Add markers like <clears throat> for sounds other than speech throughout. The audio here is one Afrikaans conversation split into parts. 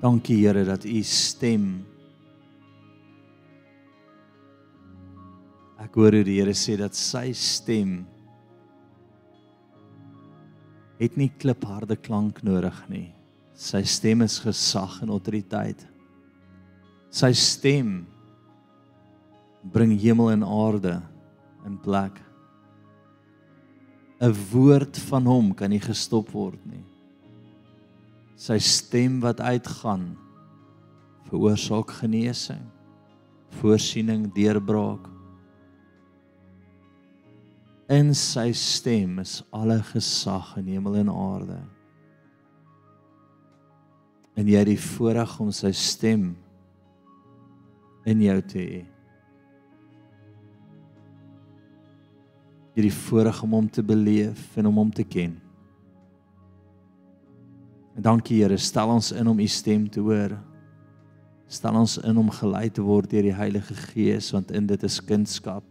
Dankie Here dat u stem Ek hoor hoe die Here sê dat sy stem het nie klipharde klank nodig nie. Sy stem is gesag en autoriteit. Sy stem bring hemel en aarde in plek. 'n Woord van hom kan nie gestop word nie. Sy stem wat uitgaan veroorsaak genesing, voorsiening, deurbraak. In sy stem is alle gesag in hemel en aarde. En jy het die voorreg om sy stem in jou te hê. Jy het die voorreg om hom te beleef en om hom te ken. En dankie Here, stel ons in om u stem te hoor. Stel ons in om gelei te word deur die Heilige Gees want in dit is kindskap.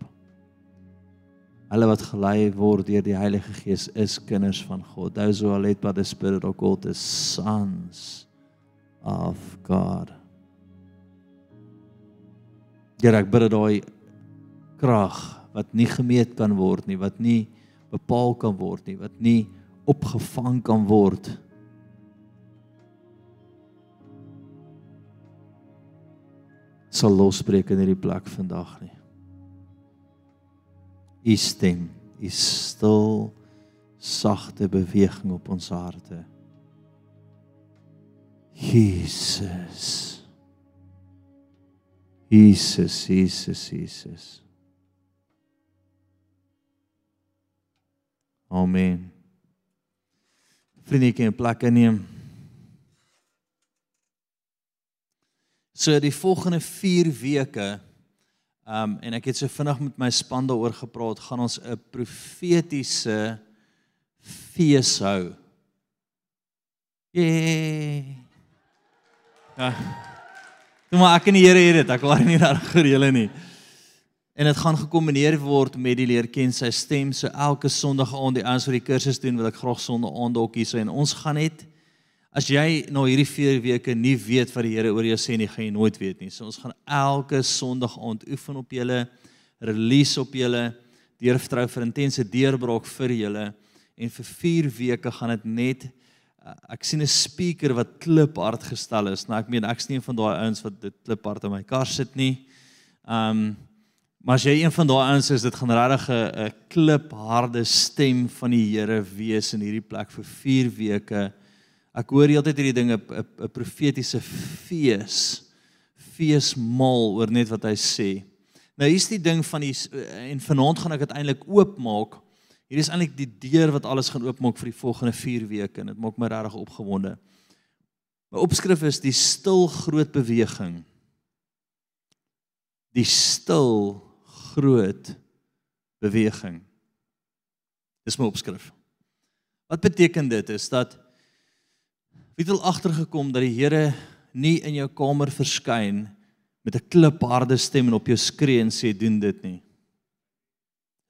Hulle wat gelei word deur die Heilige Gees is kinders van God. Those who are led by the Spirit of God is sons of God. Here, ek bid dat daai krag wat nie gemeet kan word nie, wat nie bepaal kan word nie, wat nie opgevang kan word nie sal losbreek in hierdie plek vandag nie. U stem, u stil sagte beweging op ons harte. Jesus. Jesus, Jesus, Jesus. Amen. Vriendjie, 'n plek inneem. So die volgende 4 weke um en ek het so vinnig met my span daaroor gepraat, gaan ons 'n profetiese fees hou. Yay. Ja. Toe maar ek en die Here het dit, ek waar nie reg vir julle nie. En dit gaan gekombineer word met die leer ken sy stem. So elke Sondag aand die ouens wat die kursus doen, wil ek graag Sondag aand ook hier so en ons gaan net As jy nou hierdie 4 weke nie weet wat die Here oor jou sê nie, gaan jy nooit weet nie. So ons gaan elke Sondag aand oefen op julle, release op julle, deur vertrou vir intense deurbraak vir julle en vir 4 weke gaan dit net uh, ek sien 'n speaker wat kliphard gestel is. Nou ek meen ek's nie een van daai ouens wat dit kliphard in my kar sit nie. Um maar as jy een van daai ouens is, dit gaan regtig 'n klipharde stem van die Here wees in hierdie plek vir 4 weke. Ek hoor heeltyd hierdie dinge 'n profetiese fees. Feesmaal oor net wat hy sê. Nou hier's die ding van die en vanaand gaan ek dit eintlik oopmaak. Hier is eintlik die deur wat alles gaan oopmaak vir die volgende 4 weke en dit maak my regtig opgewonde. My opskrif is die stil groot beweging. Die stil groot beweging. Dis my opskrif. Wat beteken dit is dat Wie het al agtergekom dat die Here nie in jou kamer verskyn met 'n klipharde stem en op jou skree en sê doen dit nie.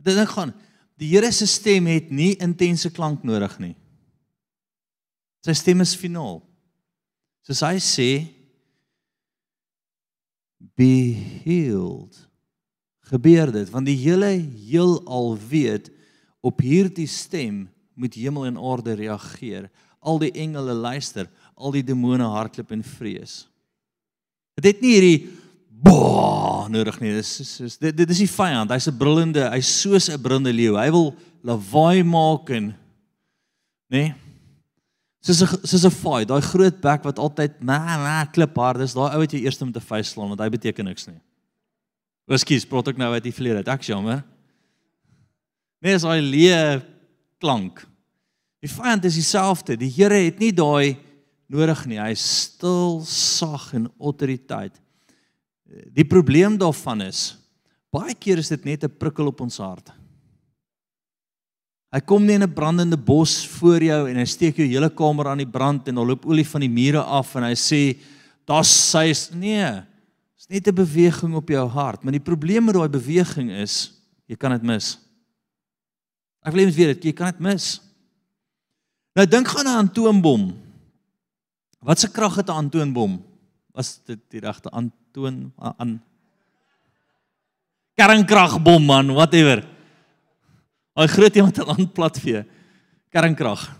Dit ding gaan. Die Here se stem het nie intense klank nodig nie. Sy stem is finaal. Soos hy sê be healed. Gebeur dit want die hele heelal weet op hierdie stem moet hemel en aarde reageer al die engele luister, al die demone hardloop in vrees. Dit het nie hierdie bo nodig nie. Dis is dit dit is die vyand. Hy's 'n brullende, hy's soos 'n brullende leeu. Hy wil lawaai maak en nê? Nee? Soos 'n soos 'n fight, daai groot bek wat altyd na na klip hard is. Daai ou wat jy eers met 'n vuis slaan want hy beteken niks nie. Ekskuus, praat ek nou uit die verlede. Ek jammer. Nee, is daai leë klank. Die vyand is dieselfde. Die Here het nie daai nodig nie. Hy is stil, sag en autoriteit. Die probleem daarvan is baie keer is dit net 'n prikkel op ons hart. Hy kom nie in 'n brandende bos voor jou en hy steek jou hele kamer aan die brand en hy loop olie van die mure af en hy sê daar's sy nee. Dis net 'n beweging op jou hart, maar die probleem met daai beweging is jy kan dit mis. Ek wil net weet dit jy kan dit mis. Nou dink gaan aan 'n atoombom. Wat se krag het 'n antoonbom? Was dit die regte antoon aan kernkragbom man, whatever. Daai groot iemand wat aan platvee. Kernkrag.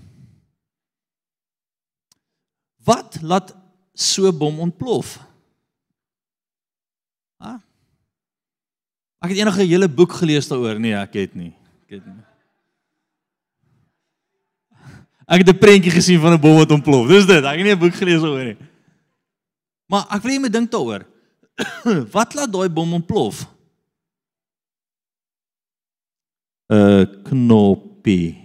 Wat laat so 'n bom ontplof? Ha? Ek het eendag 'n hele boek gelees daaroor. Nee, ek het nie. Ek het nie. Ek het 'n prentjie gesien van 'n bom wat ontplof. Dis dit. Ek het nie 'n boek gelees daaroor nie. Maar ek wil net dink daaroor. wat laat daai bom ontplof? 'n knoppie.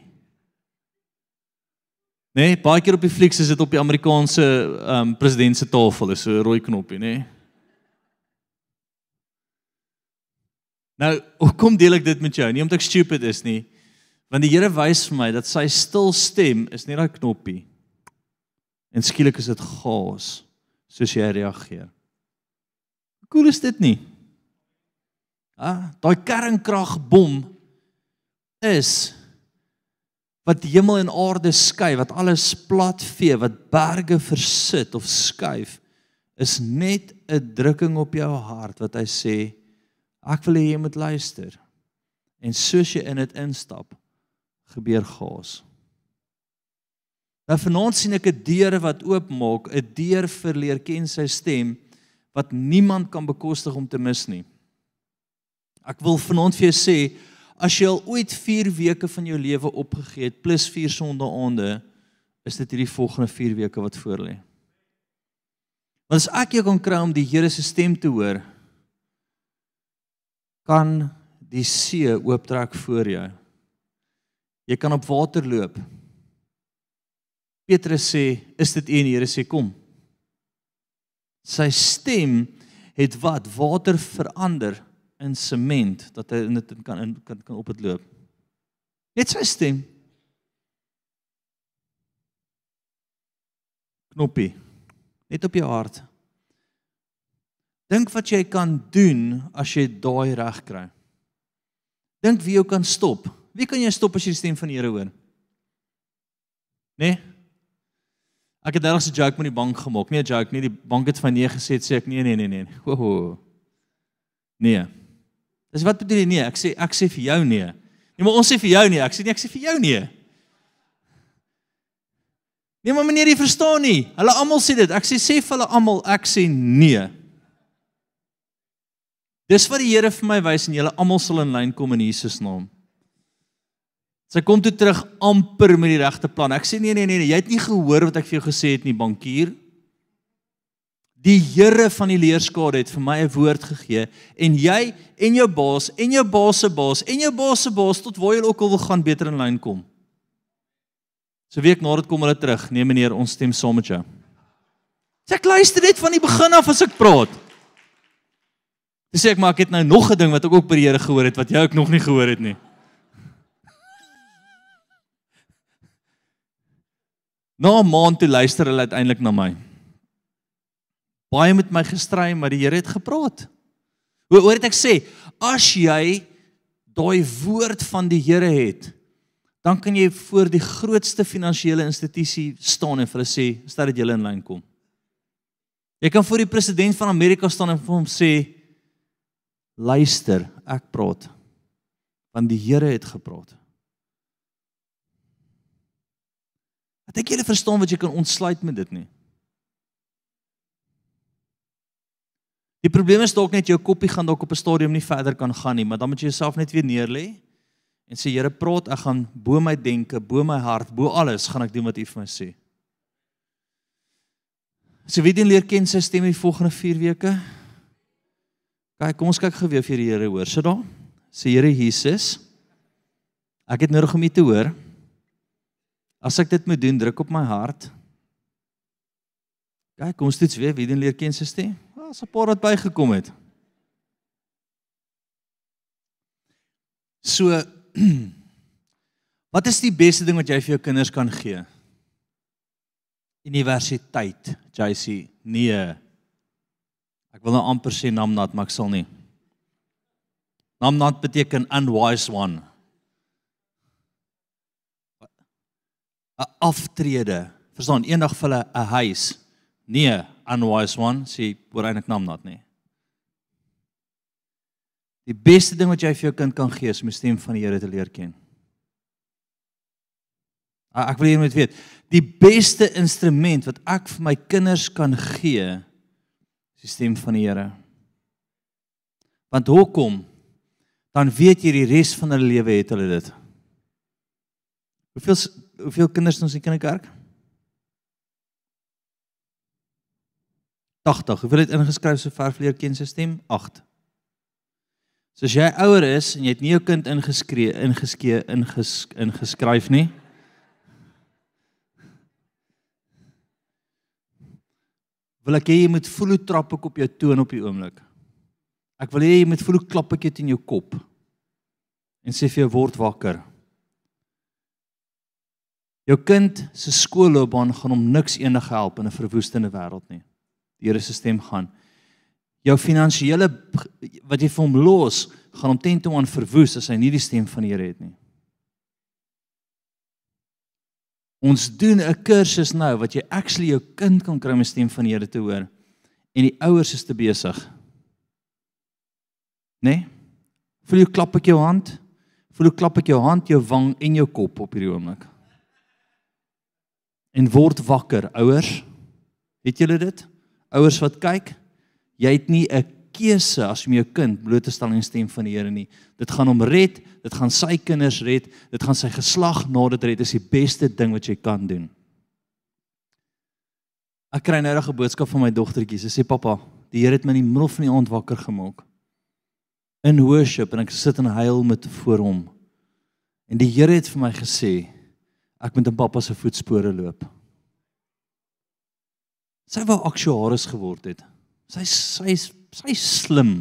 Nee, baie keer op die flieks is dit op die Amerikaanse ehm um, president se tafel, is so 'n rooi knoppie, nê? Nee. Nou, hoe kom deel ek dit met jou? Nie omdat ek stupid is nie, want die Here wys vir my dat sy stil stem is net daai knoppie. En skielik is dit gaas soos jy reageer. Hoe cool is dit nie? Ah, daai kernkragbom is wat hemel en aarde skei, wat alles platvee, wat berge versit of skuif, is net 'n drukking op jou hart wat hy sê ek wil hê jy moet luister. En soos jy in dit instap, gebeur gaas. Nou vanaand sien ek 'n deur wat oopmaak, 'n deur vir leer ken sy stem wat niemand kan bekostig om te mis nie. Ek wil vanaand vir jou sê As jy al ooit 4 weke van jou lewe opgegee het plus 4 sondaande, is dit hierdie volgende 4 weke wat voor lê. Want as ek jou kan kry om die Here se stem te hoor, kan die see ooptrek voor jou. Jy kan op water loop. Petrus sê, "Is dit U?" en die Here sê, "Kom." Sy stem het wat water verander in sement dat hy in dit kan in kan kan op dit loop. Net sy stem. Knoppie. Net op jou hart. Dink wat jy kan doen as jy daai reg kry. Dink wie jou kan stop. Wie kan jy stop as jy die stem van die Here hoor? Nee. Ek het daardie joke met die bank gemaak. Nee, joke, nie die bank het van nee gesê, sê ek nee nee nee nee. Ho ho. Nee. Dis wat bedoel jy nee? Ek sê ek sê vir jou nee. Nee, maar ons sê vir jou nee. Ek sê nee, ek sê vir jou nee. Nee, maar meneer, jy verstaan nie. Hulle almal sê dit. Ek sê sê vir hulle almal ek sê nee. Dis wat die Here vir my wys en julle almal sal in lyn kom in Jesus naam. Sy kom toe terug amper met die regte plan. Ek sê nee nee nee, nee. jy het nie gehoor wat ek vir jou gesê het nie, bankier. Die Here van die leerskade het vir my 'n woord gegee en jy en jou baas en jou baas se baas en jou baas se baas tot waar jy ook al wil gaan beter in lyn kom. So week na dit kom hulle terug. Nee meneer, ons stem saam met jou. Sê ek luister net van die begin af as ek praat. Dis sê ek maar ek het nou nog 'n ding wat ek ook by die Here gehoor het wat jy ook nog nie gehoor het nie. Na 'n maand toe luister hulle uiteindelik na my baie met my gestry, maar die Here het gepraat. Hoe hoor dit ek sê, as jy daai woord van die Here het, dan kan jy voor die grootste finansiële institusie staan en vir hulle sê, "Stel dat julle in lyn kom." Jy kan voor die president van Amerika staan en vir hom sê, "Luister, ek praat." Want die Here het gepraat. Ek dink julle verstaan wat jy kan ontsluit met dit nie. Die probleem is dalk net jou koppie gaan dalk op 'n stadium nie verder kan gaan nie, maar dan moet jy jouself net weer neerlê en sê Here, praat, ek gaan bo my denke, bo my hart, bo alles gaan ek doen wat U vir my sê. So wie dit leer ken sy stem die volgende 4 weke? Kyk, kom ons kyk gou weer vir die Here hoor. Sit daar. Sê Here Jesus, ek het nodig om U te hoor. As ek dit moet doen, druk op my hart. Kyk, kom ons toets weer wie dit leer ken sy stem daar's 'n paar wat bygekom het. So <clears throat> wat is die beste ding wat jy vir jou kinders kan gee? Universiteit, JC. Nee. Ek wil nou amper sê Namnat, maar ek sal nie. Namnat beteken unwise one. 'n Aftrede. Verstaan, eendag vir hulle 'n huis Nee, unwise one, sê hoor eintlik naam nat nie. Die beste ding wat jy vir jou kind kan gee is om die stem van die Here te leer ken. Ek wil hê jy moet weet, die beste instrument wat ek vir my kinders kan gee, is die stem van die Here. Want hoekom? Dan weet jy die res van hulle lewe het hulle dit. Hoeveel hoeveel kinders het ons in kinderkerk? 80. Hoeveel het ingeskryf sover vir leer ken sy stem? 8. So as jy ouer is en jy het nie jou kind ingeskree ingeskee inges, ingeskryf nie. Wil ek hê jy moet voel hoe trap ek op jou toon op die oomblik. Ek wil hê jy moet voel hoe klap ek dit in jou kop. En sê vir jou word wakker. Jou kind se skoolloopbaan gaan hom niks enige help in 'n verwoestende wêreld nie. Die Here se stem gaan. Jou finansiële wat jy vir hom los, gaan hom teen toe aan verwoes as hy nie die stem van die Here het nie. Ons doen 'n kursus nou wat jy actually jou kind kan kry om die stem van die Here te hoor en die ouers is te besig. Né? Nee? Voel jy klap ek jou hand? Voel jy klap ek jou hand, jou wang en jou kop op hierdie oomblik? En word wakker. Ouers het julle dit? Ouers wat kyk jy het nie 'n keuse as om jou kind bloot te stel aan die stem van die Here nie. Dit gaan hom red dit gaan sy kinders red dit gaan sy geslag na dit red is die beste ding wat jy kan doen. Ek kry nou 'n boodskap van my dogtertjie sy sê pappa die Here het my in die middel van die aand wakker gemaak in worship en ek sit en huil met voor hom. En die Here het vir my gesê ek moet in pappa se voetspore loop. Sy wou aktuaris geword het. Sy sy sy slim.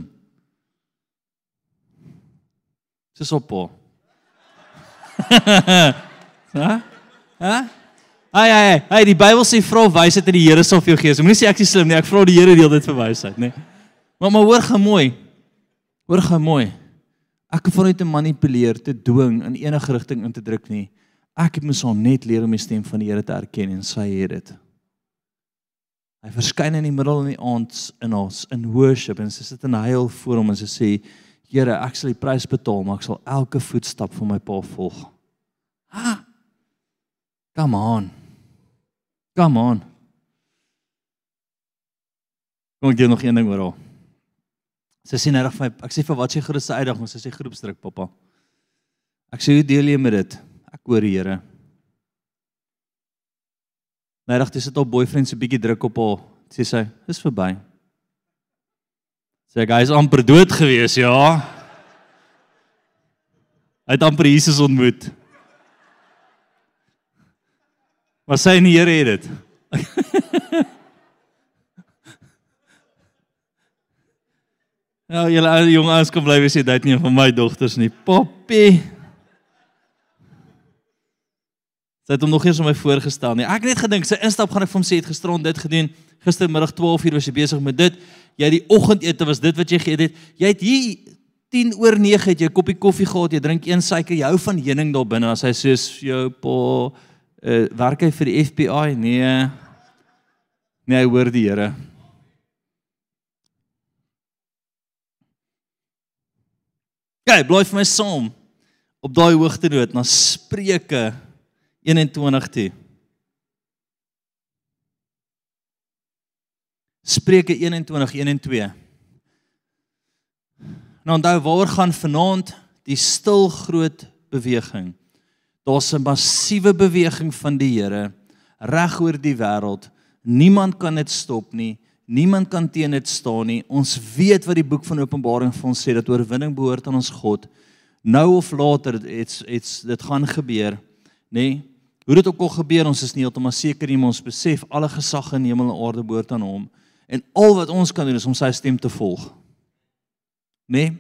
Dis op. Ha? Ha? Ai ai ai, die Bybel sê vra wysheid en die Here sal vir jou gee. Moenie sê ek is slim nie, ek vra die Here deel dit vir wysheid, nê. Maar maar hoor gou mooi. Hoor gou mooi. Ek kan van net te manipuleer, te dwing in enige rigting in te druk nie. Ek het mos al net leer om die stem van die Here te erken en sy het dit. Hy verskyn in die middel in die aand in ons in worship en sy sit en huil voor hom en sy sê Here, ek sal die prys betaal, maar ek sal elke voetstap van my pa volg. Ha! Come on. Come on. Kom ek gee nog een ding oor haar. Sy sê net vir my, ek sê vir wat sy grootste uitdaging is, sy sê groepsdruk, pappa. Ek sê hoe deel jy met dit? Ek hoor die Here. Nadat hy sit op boyfriend se bietjie druk op haar, sê sy, "Dis verby." Sê hy is amper dood gewees, ja. Hy het amper Jesus ontmoet. Maar sy en die Here het dit. <laughs> Ja, julle jong ouens kom bly wees jy dit nie van my dogters nie. Poppie. Sy het hom nog eers aan my voorgestel nie. Ek het net gedink sy instap gaan ek vir hom sê het gisterond dit gedoen. Gistermiddag 12:00 was jy besig met dit. Jy die oggendete was dit wat jy geëet het. Jy het hier 10 oor 9 het jy 'n koppie koffie gehad. Jy drink een suiker. Jy hou van heuning daar binne. As hy soos jou pa uh, werk hy vir die FBI? Nee. Nee, hy hoor die Here. Kyk, bly vir my saam op daai hoogte noot na Spreuke 21 toe. Spreuke 21 1 en 2. Nou onthou waar gaan vanaand die stil groot beweging. Daar's 'n massiewe beweging van die Here reg oor die wêreld. Niemand kan dit stop nie. Niemand kan teen dit staan nie. Ons weet wat die boek van Openbaring vir ons sê dat oorwinning behoort aan ons God. Nou of later dit's dit's dit gaan gebeur, nê? Nee? Hoe dit ook al gebeur, ons is nie heeltemal seker nie, maar ons besef alle gesag in hemel en aarde behoort aan Hom. En al wat ons kan doen is om sy stem te volg. Né? Nee?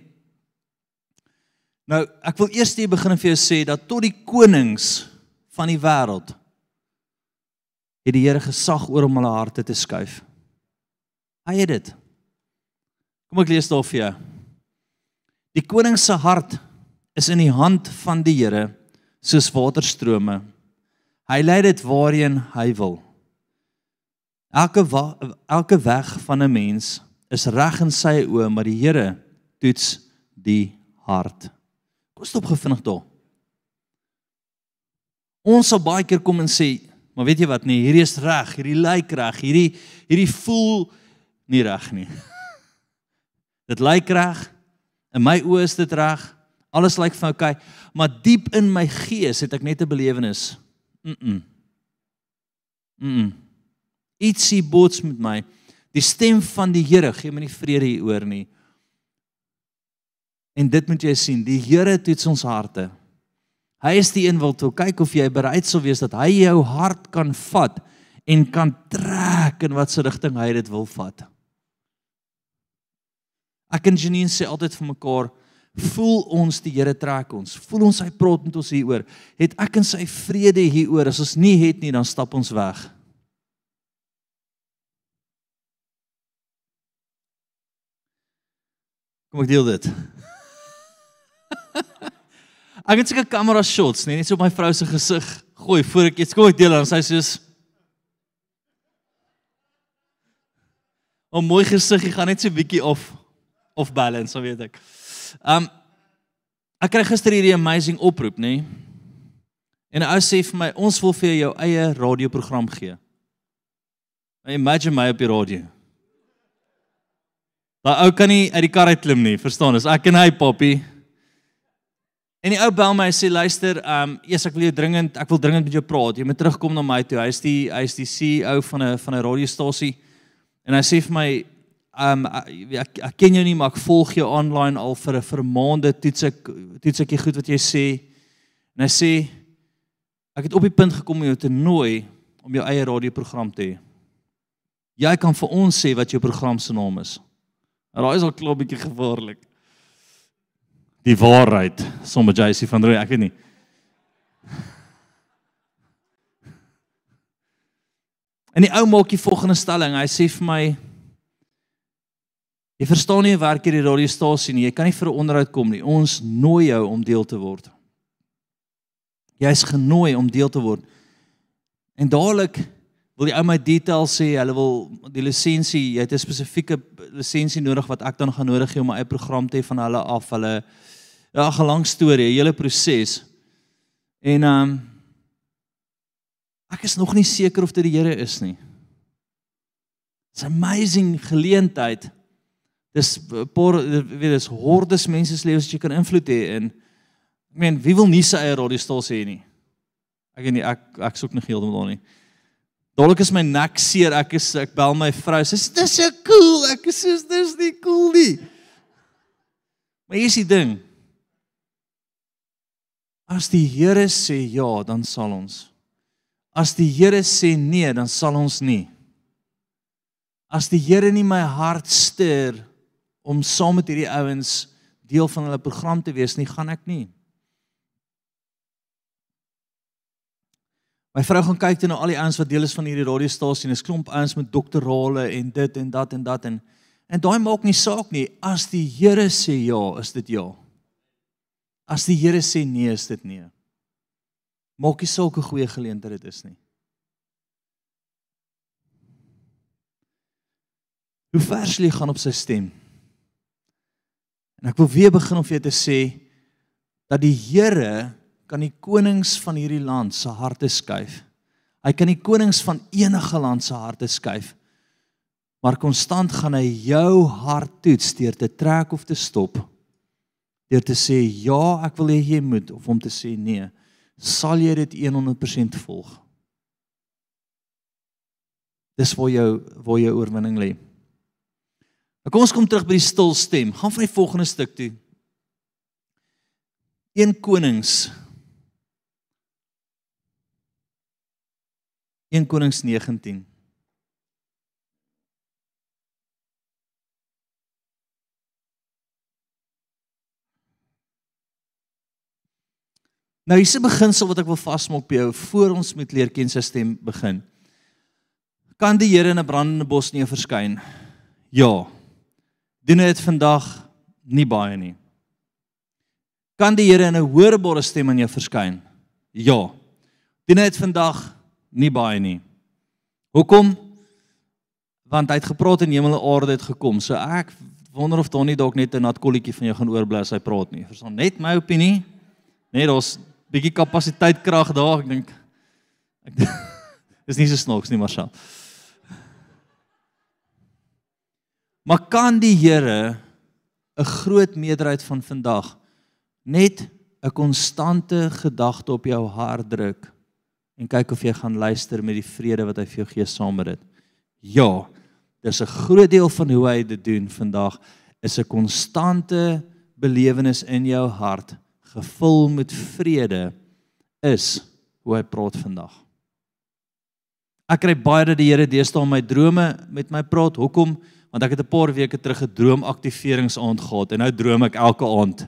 Nou, ek wil eers hier begin vir jou sê dat tot die konings van die wêreld het die Here gesag oor om hulle harte te skuif. Hy het dit. Kom ek lees daar vir jou. Die koning se hart is in die hand van die Here soos waterstrome Hy lei dit waarheen hy wil. Elke wa, elke weg van 'n mens is reg in sy oë, maar die Here toets die hart. Kom stop gevinnig daar. Ons sal baie keer kom en sê, maar weet jy wat nee, hierdie is reg, hierdie lyk reg, hierdie hierdie voel nie reg nie. <laughs> Dit lyk reg. In my oë is dit reg. Alles lyk vir okay, maar diep in my gees het ek net 'n belewenis. Mm. -mm. Mm. Ietsie bots met my. Die stem van die Here gee my nie vrede hieroor nie. En dit moet jy sien, die Here toets ons harte. Hy is die een wat wil kyk of jy bereid sal wees dat hy jou hart kan vat en kan trek in watter rigting hy dit wil vat. Ek en Janine sê altyd vir mekaar, voel ons die Here trek ons. Voel ons hy praat met ons hieroor. Het ek en sy vrede hieroor. As ons nie het nie, dan stap ons weg. Kom ek deel dit. <laughs> ek het seker kamera shots, nee, net so op my vrou se gesig gooi voor ek iets kom ek deel dan sy sê soos 'n mooi gesig, jy gaan net so bietjie of of balance, weet ek. Um ek kry gister hierdie amazing oproep, nê? Nee? En 'n ou sê vir my, ons wil vir jou eie radioprogram gee. Imagine my op die radio. Daai ou kan nie uit die kar uit klim nie, verstaan? Dis ek en hy, poppy. En die ou bel my en sê luister, ehm, um, eers ek wil jou dringend, ek wil dringend met jou praat. Jy moet terugkom na my toe. Hy is die hy is die CEO van 'n van 'n radiostasie. En hy sê vir my, um ek, ek ken jou nie maar ek volg jou online al vir 'n vir maande toets ek toets ek die goed wat jy sê en hy sê ek het op die punt gekom om jou te nooi om jou eie radioprogram te hê. Jy kan vir ons sê wat jou program se naam is. En daai is al klop bietjie gevaarlik. Die waarheid, sommer JC van Rooi, ek weet nie. En die ou maak die volgende stelling. Hy sê vir my Jy verstaan nie werk hierdie radiostasie nie. Jy kan nie vir 'n onderhoud kom nie. Ons nooi jou om deel te word. Jy's genooi om deel te word. En dadelik wil die ou my details sê, hulle wil die lisensie, jy het 'n spesifieke lisensie nodig wat ek dan gaan nodig hê om my eie program te hê van hulle af. Hulle ja, 'n lang storie, 'n hele proses. En ehm um, ek is nog nie seker of dit die Here is nie. It's amazing geleentheid dis por weet dis hordes mense se lewens wat jy kan invloed hê in. Ek meen wie wil nie sy eie radiostasie hê nie? Ek nie ek ek soek nog heeltemal nie. Dadelik is my nek seer ek is ek bel my vrou sê dis so cool. Ek sê dis nie cool nie. Maar hier is die ding. As die Here sê ja dan sal ons. As die Here sê nee dan sal ons nie. As die Here nie my hart stuur om saam met hierdie ouens deel van hulle program te wees nie, gaan ek nie. My vrou gaan kyk toe na al die ouens wat deel is van hierdie radiostasie en 'n klomp ouens met doktorale en dit en dat en dat en en daai maak nie saak nie. As die Here sê ja, is dit ja. As die Here sê nee, is dit nee. Maak nie saak hoe goeie geleentheid dit is nie. Hoe vers lê gaan op sy stem? En ek wil weer begin om vir jou te sê dat die Here kan die konings van hierdie land se harte skuif. Hy kan die konings van enige land se harte skuif. Maar konstant gaan hy jou hart toets deur te trek of te stop. Deur te sê ja, ek wil hê jy moet of om te sê nee. Sal jy dit 100% volg? Dis waar jou waar jou oorwinning lê. Kom ons kom terug by die stil stem. Gaan van die volgende stuk toe. 1 Konings 1 Konings 19 Nou hier's 'n beginsel wat ek wil vasmaak by jou voor ons met leer ken sy stem begin. Kan die Here in 'n brandende bos nie verskyn? Ja doen dit vandag nie baie nie. Kan die Here in 'n hoorbare stem aan jou verskyn? Ja. Doen dit vandag nie baie nie. Hoekom? Want hy het gepraat en hemel en aarde het gekom. So ek wonder of daar nie dalk net 'n nat kolletjie van jou gaan oorbly as hy praat nie. Verstaan net my opinie. Net daar's bietjie kapasiteit krag daar, ek dink. Ek <laughs> Dis nie so snaaks nie, Marshall. Maar kan die Here 'n groot meerderheid van vandag net 'n konstante gedagte op jou hart druk en kyk of jy gaan luister met die vrede wat hy vir jou gee saam met dit. Ja, dis 'n groot deel van hoe hy dit doen vandag is 'n konstante belewenis in jou hart gevul met vrede is hoe hy praat vandag. Ek kry baie dat die Here deesdae in my drome met my praat. Hoekom? Want ek het 'n paar weke terug 'n droomaktiveringsaand gehad en nou droom ek elke aand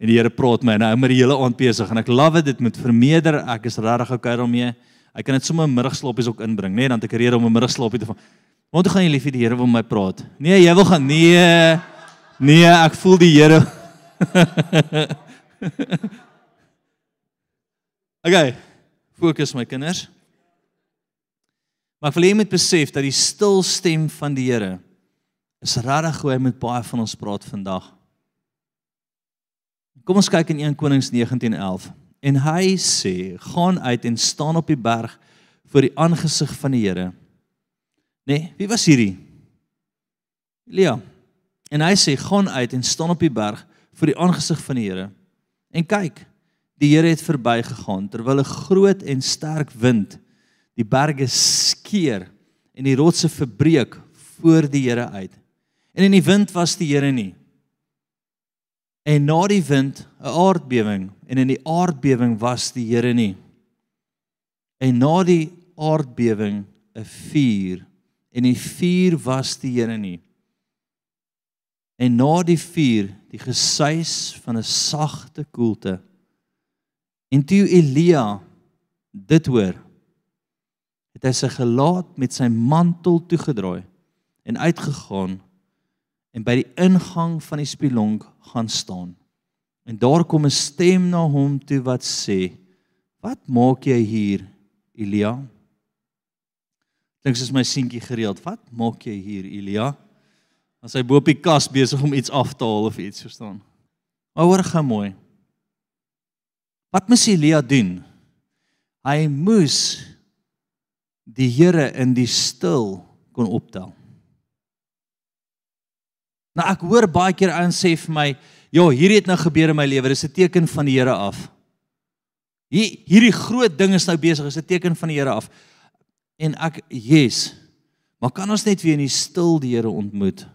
en die Here praat my en nou met die hele aand besig en ek love dit met vermeerder. Ek is regtig okay daarmee. Ek kan dit sommer middagslaapies ook inbring, né? Nee, dan het ek 'n rede om 'n middagslaapie te van. Want toe gaan jy lief vir die Here wil my praat. Nee, jy wil gaan nee. Nee, ek voel die Here. <laughs> okay. Fokus my kinders. Maar ek wil hê jy moet besef dat die stil stem van die Here is regtig hoe hy met baie van ons praat vandag. Kom ons kyk in 1 Konings 19:11. En hy sê: "Gaan uit en staan op die berg voor die aangesig van die Here." Nee, wie was hierdie? Elia. En hy sê: "Gaan uit en staan op die berg voor die aangesig van die Here." En kyk, die Here het verbygegaan terwyl 'n groot en sterk wind die berge skeer en die rotse verbreek voor die Here uit. En in die wind was die Here nie. En na die wind 'n aardbewing en in die aardbewing was die Here nie. En na die aardbewing 'n vuur en die vuur was die Here nie. En na die vuur die gesuis van 'n sagte koelte. En toe Elia dit hoor, het hy sy gelaat met sy mantel toegedraai en uitgegaan en by die ingang van die spilonk gaan staan. En daar kom 'n stem na hom toe wat sê: "Wat maak jy hier, Elia?" Dink soos my seentjie gereeld, "Wat maak jy hier, Elia?" As hy bo op die kas besig om iets af te haal of iets, verstaan. Maar hoor gou mooi. Wat moes Elia doen? Hy moes die Here in die stil kon optel. Nou ek hoor baie keer ouens sê vir my, "Ja, hierdie het nou gebeur in my lewe, dis 'n teken van die Here af." Hier hierdie groot ding is nou besig, is 'n teken van die Here af. En ek, yes. Maar kan ons net weer in die stil die Here ontmoet?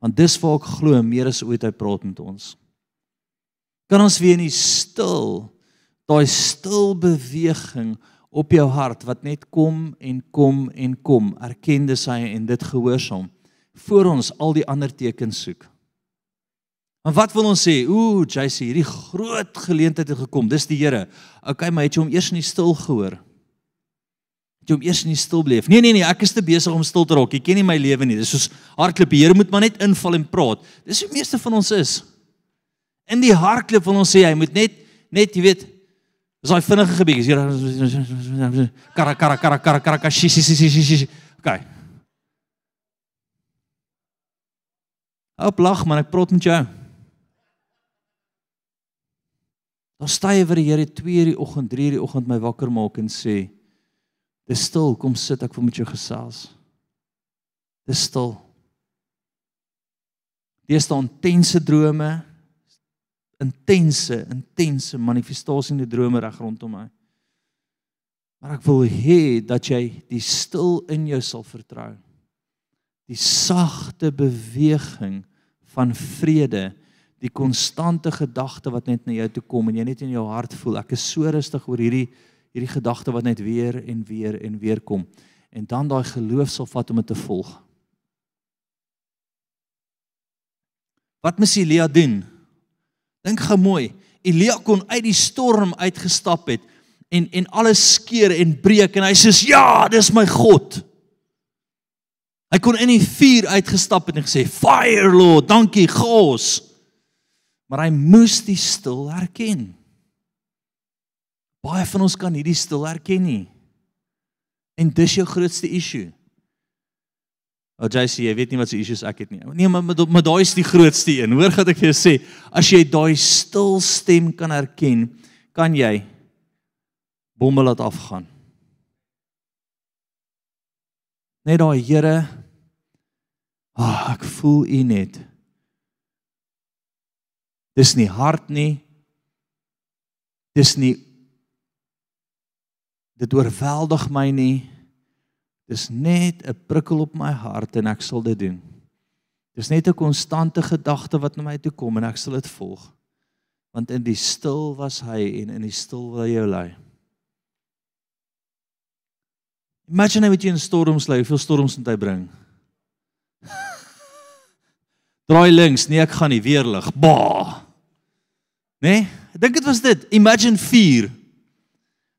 Want dis waar ek glo meer as ooit hy praat met ons. Kan ons weer in die stil, daai stil beweging op jou hart wat net kom en kom en kom. Erken dis hy en dit gehoorsaam voor ons al die ander tekens soek. Maar wat wil ons sê? Ooh, JC, hierdie groot geleentheid het gekom. Dis die Here. Okay, maar het jy hom eers nie stil gehoor? Het jy hom eers nie stil bleef? Nee, nee, nee, ek is te besig om stil te raak. Jy ken nie my lewe nie. Dis soos hardloop. Die Here moet maar net inval en praat. Dis hoe meeste van ons is. In die hardloop wil ons sê hy moet net net jy weet Dis daai vinnige gebied. Is hier kara kara shi shi shi shi shi. Okay. Op lag man, ek praat met jou. Dan sta jy vir die Here 2 uur die oggend, 3 uur die oggend my wakker maak en sê: "Dis stil, kom sit, ek wil met jou gesels." Dis stil. Dis dan intense drome, intense intense manifestasie in die drome reg rondom my. Maar ek wil hê dat jy die stil in jou sal vertrou. Die sagte beweging van vrede, die konstante gedagte wat net na jou toe kom en jy net in jou hart voel ek is so rustig oor hierdie hierdie gedagte wat net weer en weer en weer kom en dan daai geloof sal vat om dit te volg. Wat moet Elia doen? Dink gou mooi. Elia kon uit die storm uitgestap het en en alles skeer en breek en hy sê ja, dis my God. Hy kon in die vuur uitgestap het en gesê fire lord, dankie God. Maar hy moes die stil herken. Baie van ons kan hierdie stil herken nie. En dis jou grootste issue. O JC, jy weet nie wat se issues ek het nie. Nee, maar maar, maar daai is die grootste een. Hoor wat ek vir jou sê, as jy daai stil stem kan herken, kan jy bomme laat afgaan. Net daai Here, ag oh, ek voel U net. Dis nie hard nie. Dis nie dit oorweldig my nie. Dis net 'n prikkel op my hart en ek sal dit doen. Dis net 'n konstante gedagte wat na my toe kom en ek sal dit volg. Want in die stil was hy en in die stil wil hy jou lei. Imagine wat jy in storms lê, hoeveel storms moet hy bring? <laughs> Draai links, nee ek gaan nie weer lig. Ba. Nee, ek dink dit was dit. Imagine 4.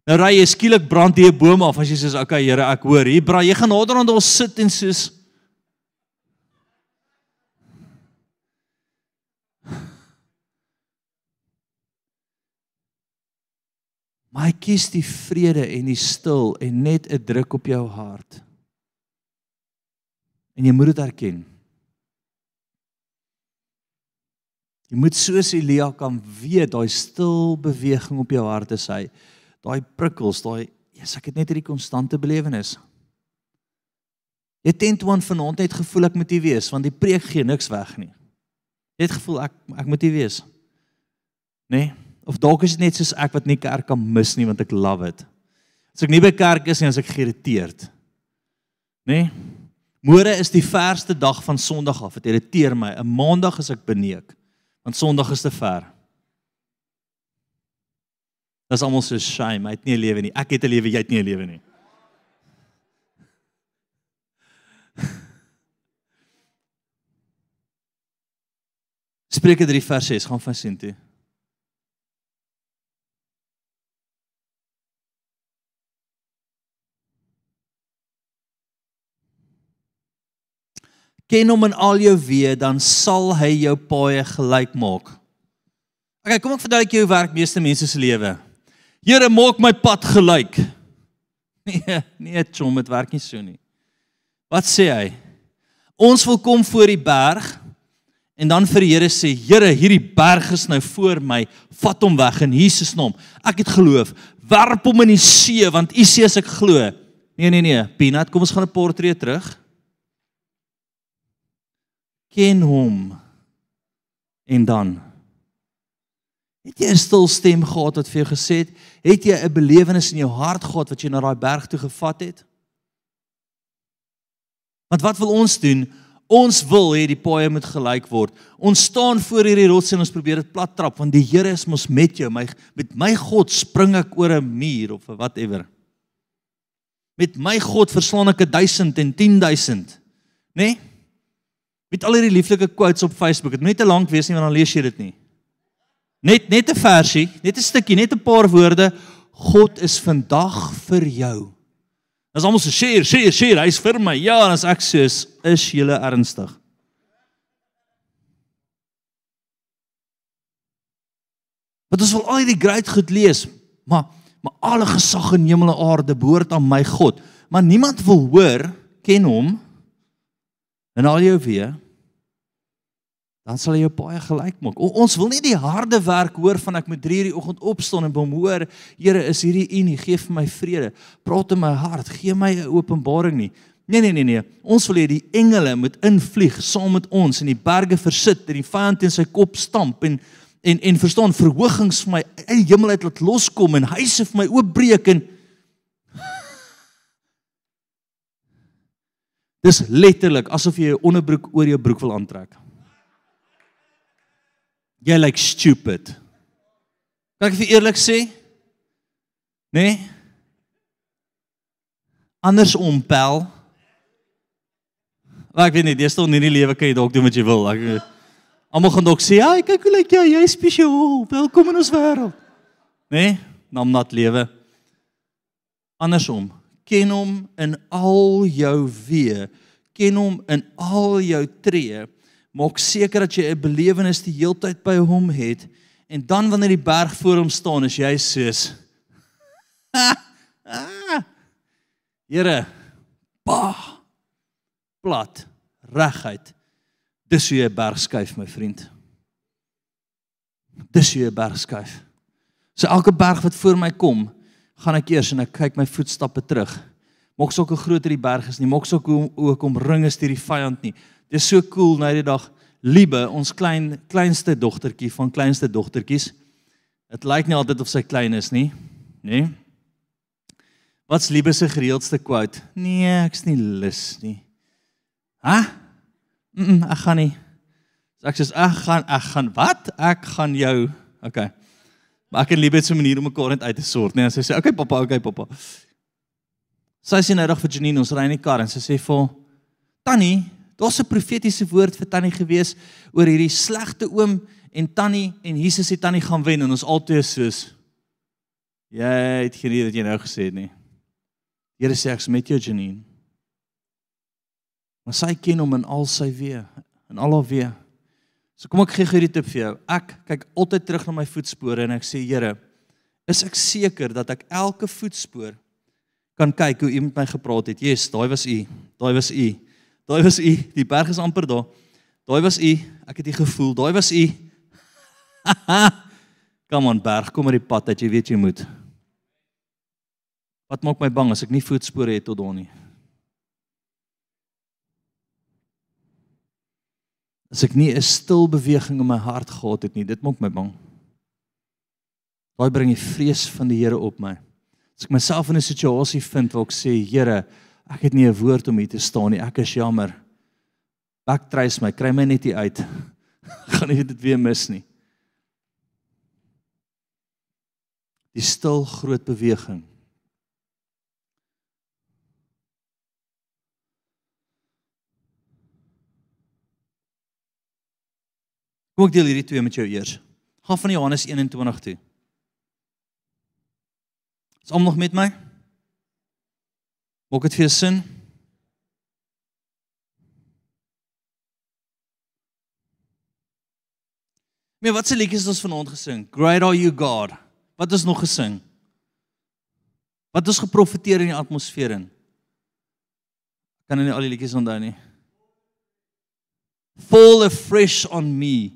Nou ry jy skielik brand jy 'n boom af as jy sê okay Here, ek hoor. Hier braai jy gaan nader aan ons sit en soos <sighs> Maar hy kies die vrede en die stil en net 'n druk op jou hart. En jy moet dit erken. Jy moet soos Elia kan weet daai stil beweging op jou hart is hy. Daai prikkels, daai yes, ek het net hierdie konstante belewenis. Jy tent toe aan vanaand het gevoel ek moet hier wees want die preek gee niks weg nie. Jy het gevoel ek ek moet hier wees. Nee. Of dalk is dit net soos ek wat nie kerk kan mis nie want ek love it. As ek nie by kerk is nie, as ek geïrriteerd. Nê? Nee? Môre is die verste dag van Sondag af. Dit irriteer my. 'n Maandag is ek beneek. Want Sondag is te ver. Dis almal so shame. Hy het nie 'n lewe nie. Ek het 'n lewe, jy het nie 'n lewe nie. <laughs> Spreuke 3 vers 6 gaan van sien toe. Ken hom in al jou weë, dan sal hy jou paaie gelyk maak. Okay, kom ek verduidelik jou werk meeste mense se lewe. Here, maak my pad gelyk. <laughs> Nee, nee, chom, dit werk nie so nie. Wat sê hy? Ons wil kom voor die berg en dan vir die Here sê, Here, hierdie berg is nou voor my, vat hom weg in Jesus naam. Ek het geloof, werp hom in die see want U sê as ek glo. Nee, nee, nee, Peanut, kom ons gaan 'n portret terug ken hom. En dan het jy 'n stil stem gehad wat vir jou gesê het het jy 'n belewenis in jou hart gehad wat jy na daai berg toe gevat het? Want wat wil ons doen? Ons wil hê die paaie moet gelyk word. Ons staan voor hierdie rots en ons probeer dit plat trap want die Here is mos met jou. My met my God spring ek oor 'n muur of whatever. Met my God verslaan ek 1000 en 10000 nê nee? Met al hierdie lieflike quotes op Facebook. Dit moet nie te lank wees nie want dan lees jy dit nie. Net net 'n versie, net 'n stukkie, net 'n paar woorde. God is vandag vir jou. Dis almal so share, share, share. Hy's vir my. Ja, as ek sê is, is jy ernstig? Wat ons wil al die great goed lees, maar maar alle gesag in hemel en aarde behoort aan my God. Maar niemand wil hoor ken hom en al jou weer dan sal hy jou baie gelyk maak. O, ons wil nie die harde werk hoor van ek moet 3 uur die oggend opstaan en hom hoor, Here, is hierdie U nie, gee vir my vrede. Praat in my hart, gee my 'n openbaring nie. Nee nee nee nee. Ons wil hê die engele moet invlieg saam met ons in die berge versit en die vyand in sy kop stamp en en en verstaan verhogings vir my uit die hemel uit laat loskom en huise vir my oopbreek en <laughs> Dis letterlik asof jy 'n onderbroek oor jou broek wil aantrek. Jy lyk stupid. Kan ek vir eerlik sê? Nee. Andersom pel. Maar ek weet nie, jy staan in die lewe kan jy dalk doen wat jy wil. Ek almal gaan dalk sê, "Ag, kyk hoe lyk jy, jy's spesiaal. Welkom in ons wêreld." Nee, nam nat lewe. Andersom, ken hom in al jou weë, ken hom in al jou tree Maak seker dat jy 'n belewenis die heeltyd by hom het en dan wanneer die berg voor hom staan, is jy soos <laughs> Here, pa. plat, reguit. Dis hoe jy 'n berg skuif, my vriend. Dis hoe jy 'n berg skuif. So elke berg wat voor my kom, gaan ek eers en ek kyk my voetstappe terug. Maak sou hoe groter die berg is nie, maak sou hoe ook omring is deur die vyand nie. Dit is so cool nou die dag. Liebe, ons klein kleinste dogtertjie van kleinste dogtertjies. Dit lyk nie altyd of sy klein is nie, nê? Nee? Wat's Liebe se gereeldste quote? Nee, ek's nie lus nie. Hæ? Mm, -mm ek gaan nie. So ek sê ek gaan ek gaan wat? Ek gaan jou. Okay. Maar ek en Liebe het so 'n manier om mekaar net uit te sort, nee. Sy sê, "Okay pappa, okay pappa." Sy sê nou reg vir Janine, ons ry in die kar en sy sê vir Tannie, daar's 'n profetiese woord vir Tannie gewees oor hierdie slegte oom en Tannie en Jesus het Tannie gaan wen en ons albei soos jy het gereed dat jy nou gesê het nie. Here sê ek's met jou Janine. Maar sy ken hom in al sy weë, in al haar weë. So kom ek gee gou die tip vir jou. Ek kyk altyd terug na my voetspore en ek sê Here, is ek seker dat ek elke voetspoor kan kyk hoe U met my gepraat het. Yes, daai was U. Daai was U. Daai was U. Die berg is amper daar. Daai was U. Ek het U gevoel. Daai was U. <laughs> Kom aan berg, kom maar die pad dat jy weet jy moet. Wat maak my bang as ek nie voetspore het tot daar nie? as ek nie 'n stil beweging in my hart gehad het nie, dit maak my bang. Daai bring die vrees van die Here op my. As ek myself in 'n situasie vind waar ek sê, Here, ek het nie 'n woord om hier te staan nie. Ek is jammer. Ek treis my, kry my net hier uit. <laughs> gaan nie dit weer mis nie. Die stil groot beweging Kom ek deel hierdie twee met jou eers. Gaan van Johannes 21 toe. Is almal nog met my? Maak dit vir sin? Maar wat se liedjies het ons vanaand gesing? Great are you God. Wat is nog gesing? Wat is geprofeteer in die atmosfeer in? Kan nie al die liedjies onthou nie. Fall afresh on me.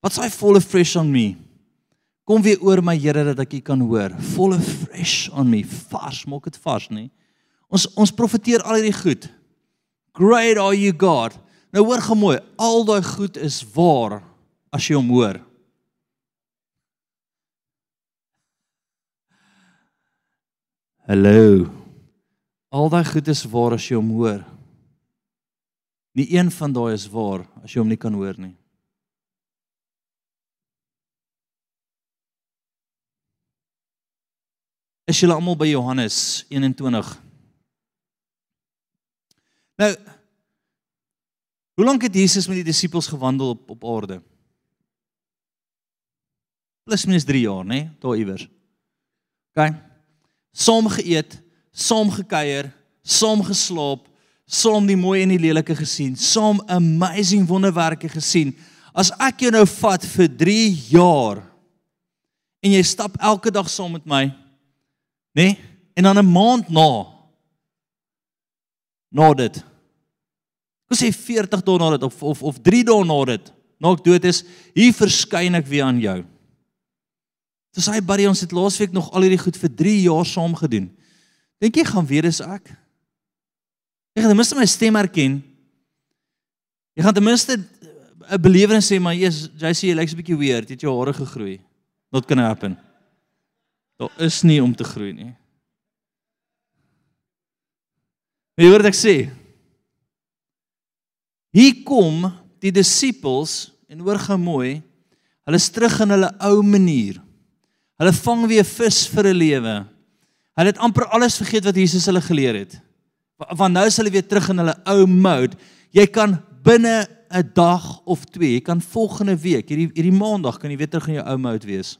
Wat s'hy volle fresh on me? Kom weer oor my Here dat ek U kan hoor. Volle fresh on me. Vars, maak dit vars, nê? Ons ons profeteer al hierdie goed. Great are you God. Nou hoor gemooi, al daai goed is waar as jy hom hoor. Hallo. Al daai goed is waar as jy hom hoor. Nie een van daai is waar as jy hom nie kan hoor nie. is julle almal by Johannes 21. Nou Hoe lank het Jesus met die disippels gewandel op op aarde? Plus minus 3 jaar, né? Daar iewers. OK. Saam geëet, saam gekuier, saam geslaap, saam die mooi en die lelike gesien, saam amazing wonderwerke gesien. As ek jou nou vat vir 3 jaar en jy stap elke dag saam met my, Nê? Nee? En dan 'n maand na na dit. Kom sê 40 dae na dit of of of 3 dae na dit. Na ek dood is, hier verskyn ek weer aan jou. Dis hy buddy ons het laasweek nog al hierdie goed vir 3 jaar saam gedoen. Dink jy gaan weer is ek? Jy gaan ten minste my stem herken. Jy gaan ten minste 'n belewenis sê maar jy's jy sê jy lyk so 'n bietjie weird, het jou hare gegroei. What can happen? Daar is nie om te groei nie. Wie word ek sê? Hier kom die disippels en hoor gou mooi, hulle is terug in hulle ou manier. Hulle vang weer vis vir 'n lewe. Hulle het amper alles vergeet wat Jesus hulle geleer het. Want nou is hulle weer terug in hulle ou mode. Jy kan binne 'n dag of 2, jy kan volgende week, hierdie hierdie maandag kan jy weer terug in jou ou mode wees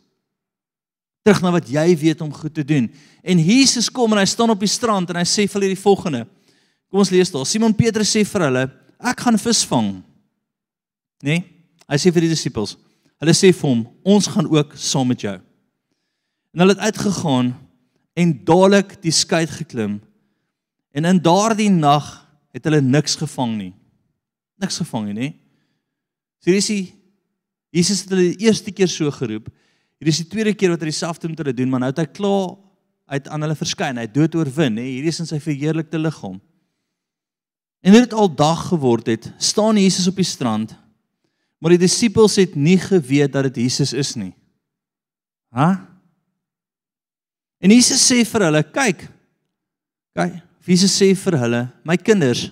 terug na wat jy weet om goed te doen. En Jesus kom en hy staan op die strand en hy sê vir hulle die volgende. Kom ons lees daar. Simon Petrus sê vir hulle, ek gaan vis vang. Né? Nee? Hy sê vir die disippels, hulle sê vir hom, ons gaan ook saam met jou. En hulle het uitgegaan en dadelik die skei geklim. En in daardie nag het hulle niks gevang nie. Niks gevang nie? So hier is die Jesus het hulle die eerste keer so geroep. Hier is die tweede keer wat hy dieselfde met hulle doen, maar nou het hy klaar uit aan hulle verskyn. Hy het dood oorwin, nê? Hierdie is in sy verheerlikte liggaam. En dit het al dag geword het, staan Jesus op die strand. Maar die disippels het nie geweet dat dit Jesus is nie. Hæ? En Jesus sê vir hulle, kyk. Kyk, Jesus sê vir hulle, my kinders,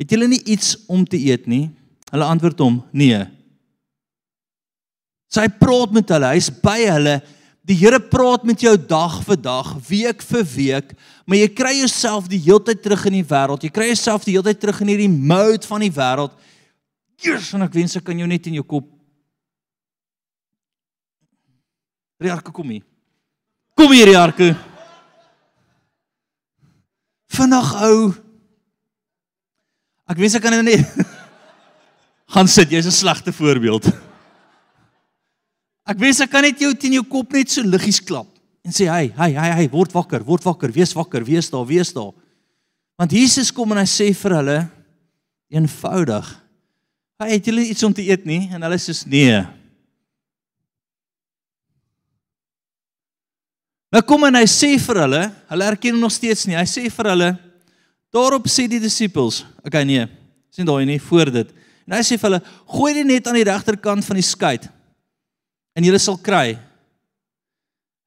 het julle nie iets om te eet nie? Hulle antwoord hom, nee. So hy praat met hulle, hy's by hulle. Die Here praat met jou dag vir dag, week vir week, maar jy kry jouself die heeltyd terug in die wêreld. Jy kry jouself die heeltyd terug in hierdie mode van die wêreld. Eers en ek wens ek kan jou net in jou kop. Riarke kom hier. Kom hier Riarke. Vandag ou. Ek wens ek kan net <laughs> gaan sit. Jy's 'n slegte voorbeeld. Ek wens ek kan net jou teen jou kop net so liggies klap en sê hey, hey, hey, hey, word wakker, word wakker, wees wakker, wees daar, wees daar. Want Jesus kom en hy sê vir hulle eenvoudig: "Hey, het julle iets om te eet nie?" En hulle sê: "Nee." Nou kom en hy sê vir hulle, hulle erken hom nog steeds nie. Hy sê vir hulle: "Daarop sê die disippels: "Oké, okay, nee. Sien daai nie voor dit." En hy sê vir hulle: "Gooi dit net aan die regterkant van die skei." En julle sal kry.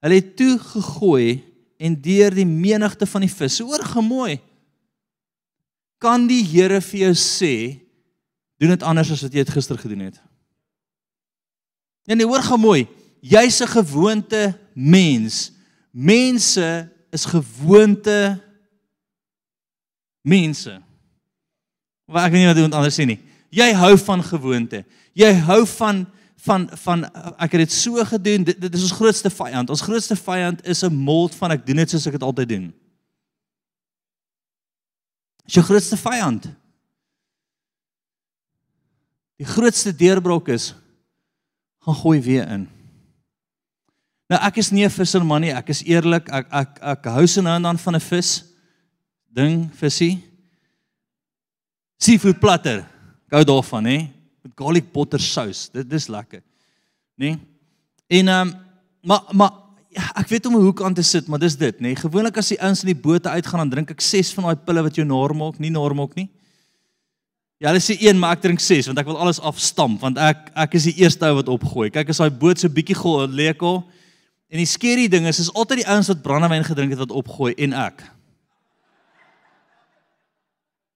Hulle het toe gegooi en deur die menigte van die visse, hoor gemooi. Kan die Here vir jou sê doen dit anders as wat jy dit gister gedoen het? Nee, nee, hoor gemooi. Jy's 'n gewoonte mens. Mense is gewoonte mense. Maar ek weet nie wat iemand anders sê nie. Jy hou van gewoonte. Jy hou van van van ek het dit so gedoen dit, dit is ons grootste vyand. Ons grootste vyand is 'n mold van ek doen dit soos ek dit altyd doen. Is jou grootste vyand. Die grootste deurbrok is gaan gooi weer in. Nou ek is nie 'n visserman nie. Ek is eerlik ek ek ek hou se nou en dan van 'n vis ding visie seafood platter. Gou daarvan hè garlic butter sous. Dit dis lekker. Nê? Nee? En ehm um, maar maar ek weet om 'n hoek aan te sit, maar dis dit, nê? Nee? Gewoonlik as die ouens in die bote uitgaan, dan drink ek 6 van daai pille wat jou nar maak, nie nar maak nie. Ja, hulle sê een, maar ek drink 6 want ek wil alles afstamp want ek ek is die eerste ou wat opgooi. Kyk as daai boot so bietjie gol lekel. En die skerry ding is is altyd die ouens wat brandewyn gedrink het wat opgooi en ek.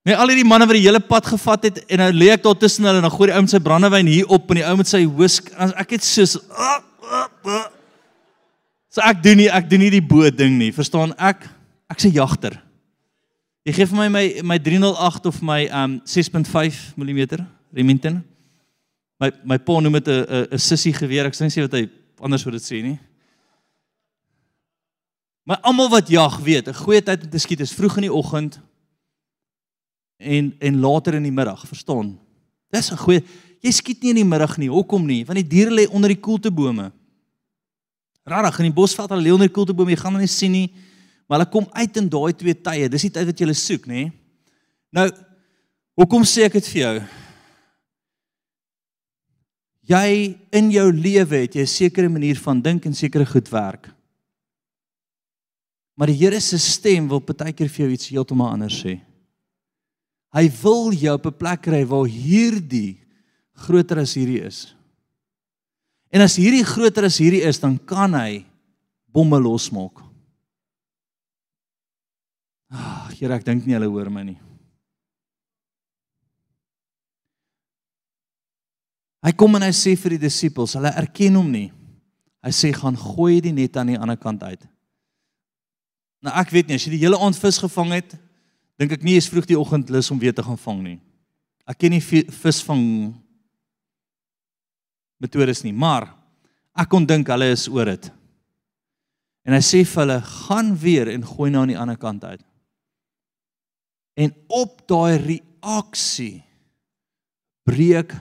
Nee, al hierdie manne wat die hele pad gevat het en nou lê ek daar tussen hulle en dan gooi die ou met sy brandewyn hier op en die ou met sy whisk. Ek het soos So ek doen nie ek doen nie die boot ding nie. Verstaan ek? Ek's 'n jagter. Jy gee vir my my my 308 of my um 6.5 mm Remington. My my pa noem dit 'n 'n sissie geweer. Ek sê nie wat hy anders wou dit sê nie. Maar almal wat jag weet, 'n goeie tyd om te skiet is vroeg in die oggend en en later in die middag, verstaan? Dis 'n goeie jy skiet nie in die middag nie. Hoekom nie? Want die diere lê onder die koeltebome. Rarig in die bosveld hulle lê onder die koeltebome, jy gaan hulle nie sien nie. Maar hulle kom uit in daai twee tye. Dis die tyd wat jy hulle soek, nê? Nou, hoekom sê ek dit vir jou? Jy in jou lewe het jy 'n sekere manier van dink en sekere goed werk. Maar die Here se stem wil partykeer vir jou iets heeltemal anders sê. Hy wil jou op 'n plek kry waar hierdie groter as hierdie is. En as hierdie groter as hierdie is, dan kan hy bomme losmaak. Ag, Here, ek dink nie hulle hoor my nie. Hy kom en hy sê vir die disippels, hulle erken hom nie. Hy sê gaan gooi die net aan die ander kant uit. Nou ek weet nie as jy die hele aand vis gevang het, dink ek nie is vroeg die oggend lus om weer te gaan vang nie. Ek ken nie visvang metodes nie, maar ek kon dink hulle is oor dit. En hy sê vir hulle, gaan weer en gooi nou aan die ander kant uit. En op daai reaksie breek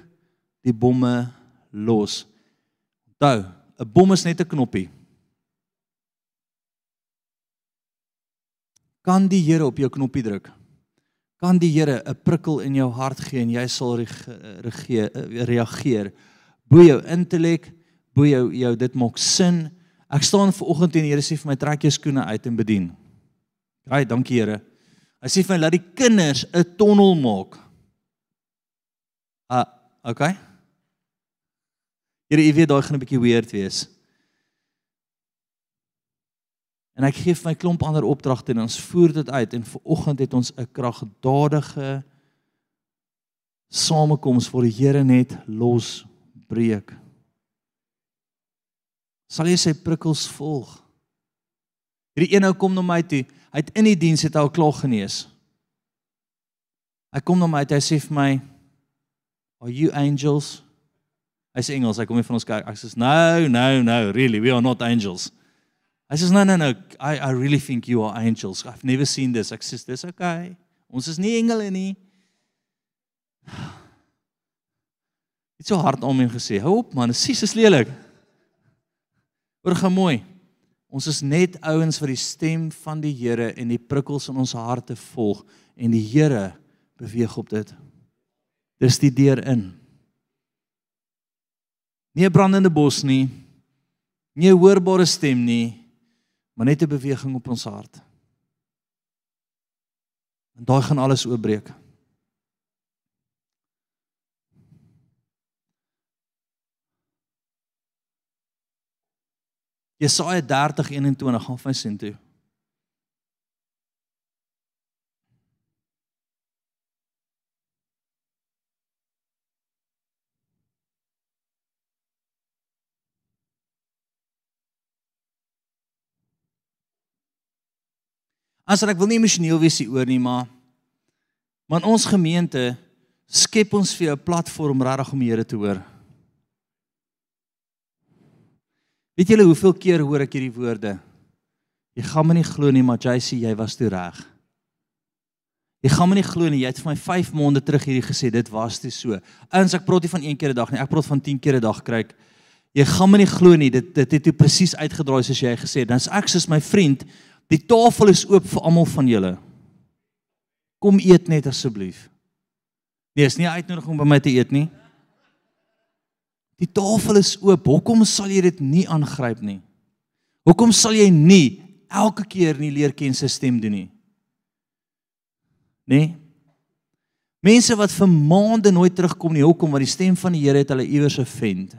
die bomme los. Onthou, 'n bom is net 'n knoppie. Kan die Here op jou knoppie druk? kan die Here 'n prikkel in jou hart gee en jy sal reageer reageer bo jou intellek, bo jou jou dit maak sin. Ek staan ver oggend en die Here sê vir my trek jou skoene uit en bedien. Haai, dankie Here. Hy sê vir my laat die kinders 'n tonnel maak. Ah, uh, okay. Here, jy weet daai gaan 'n bietjie weird wees. En ek gee vir my klomp ander opdragte en ons voer dit uit en vanoggend het ons 'n kragdadige samekoms vir die Here net los breek. Sal jy sy prikkels volg? Hierdie een ou kom na my toe. Hy het in die diens het hy al klaar genees. Hy kom na my toe, hy sê vir my, "Are you angels?" Hy sê Engels, hy kom nie van ons kerk. Ek sê, "No, no, no, really, we are not angels." Hy sê no no no, I I really think you are angels. I've never seen this. Ek sê dis okay. Ons is nie engele nie. <sighs> Dit so hard om hom gesê. Hou op man, sies is lelik. Oor gaan mooi. Ons is net ouens wat die stem van die Here en die prikkels in ons harte volg en die Here beweeg op dit. Dis die deur in. Nie 'n brandende bos nie. Nie 'n hoorbare stem nie maar net 'n beweging op ons hart. En daai gaan alles oopbreek. Jesaja 30:21 gaan vir sin toe. As ek wil nie emosioneel wees hieroor nie, maar maar ons gemeente skep ons vir jou 'n platform regtig om die Here te hoor. Weet julle hoeveel keer hoor ek hierdie woorde? Jy gaan my nie glo nie, maar sê jy was toe reg. Jy gaan my nie glo nie, jy het vir my 5 maande terug hierdie gesê, dit was toe so. Ouens, ek praat nie van een keer 'n dag nie, ek praat van 10 keer 'n dag kry ek. Jy gaan my nie glo nie, dit dit het toe presies uitgedraai soos jy gesê het. Dan's ek soos my vriend Die tafel is oop vir almal van julle. Kom eet net asseblief. Nee, is nie uitnodiging om by my te eet nie. Die tafel is oop. Hoekom sal jy dit nie aangryp nie? Hoekom sal jy nie elke keer nie leer ken sy stem doen nie? Nee. Mense wat vir maande nooit terugkom nie, hoekom? Want die stem van die Here het hulle iewers gefend.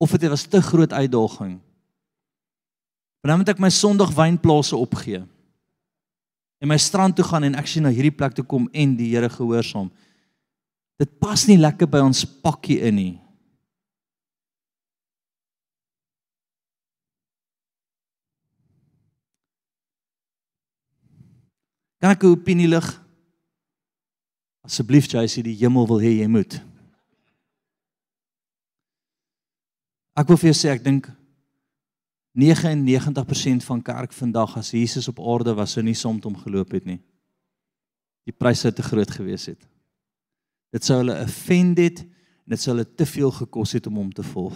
Of dit was te groot uitdaging. Maar dan moet ek my Sondag wynplase opgee. En my strand toe gaan en ek sien na hierdie plek toe kom en die Here gehoorsaam. Dit pas nie lekker by ons pakkie in nie. Kan ek 'n opinie lig? Asseblief JC, die hemel wil hê jy moet. Ek wil vir jou sê ek dink 99% van kerk vandag as Jesus op aarde was sou nie soms om geloop het nie. Die pryse het te groot gewees het. Dit sou hulle offend het en dit sou hulle te veel gekos het om hom te volg.